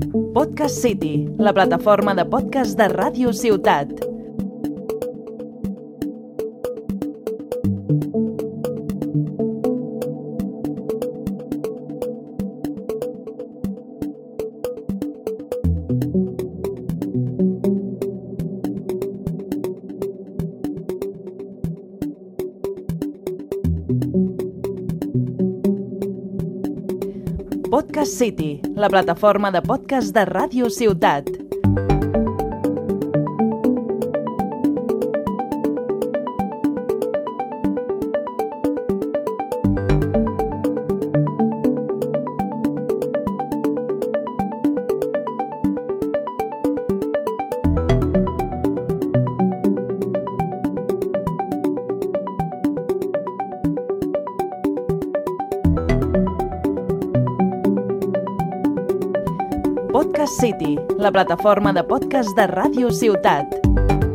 Podcast City, la plataforma de podcast de Ràdio Ciutat. Podcast City, la plataforma de podcast de Ràdio Ciutat. Podcast City, la plataforma de podcast de Ràdio Ciutat.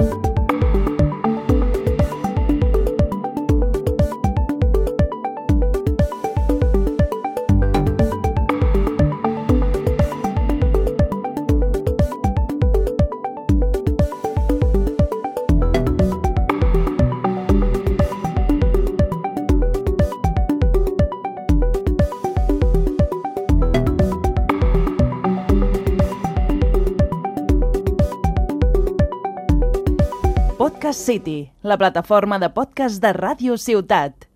Podcast City, la plataforma de podcast de Ràdio Ciutat.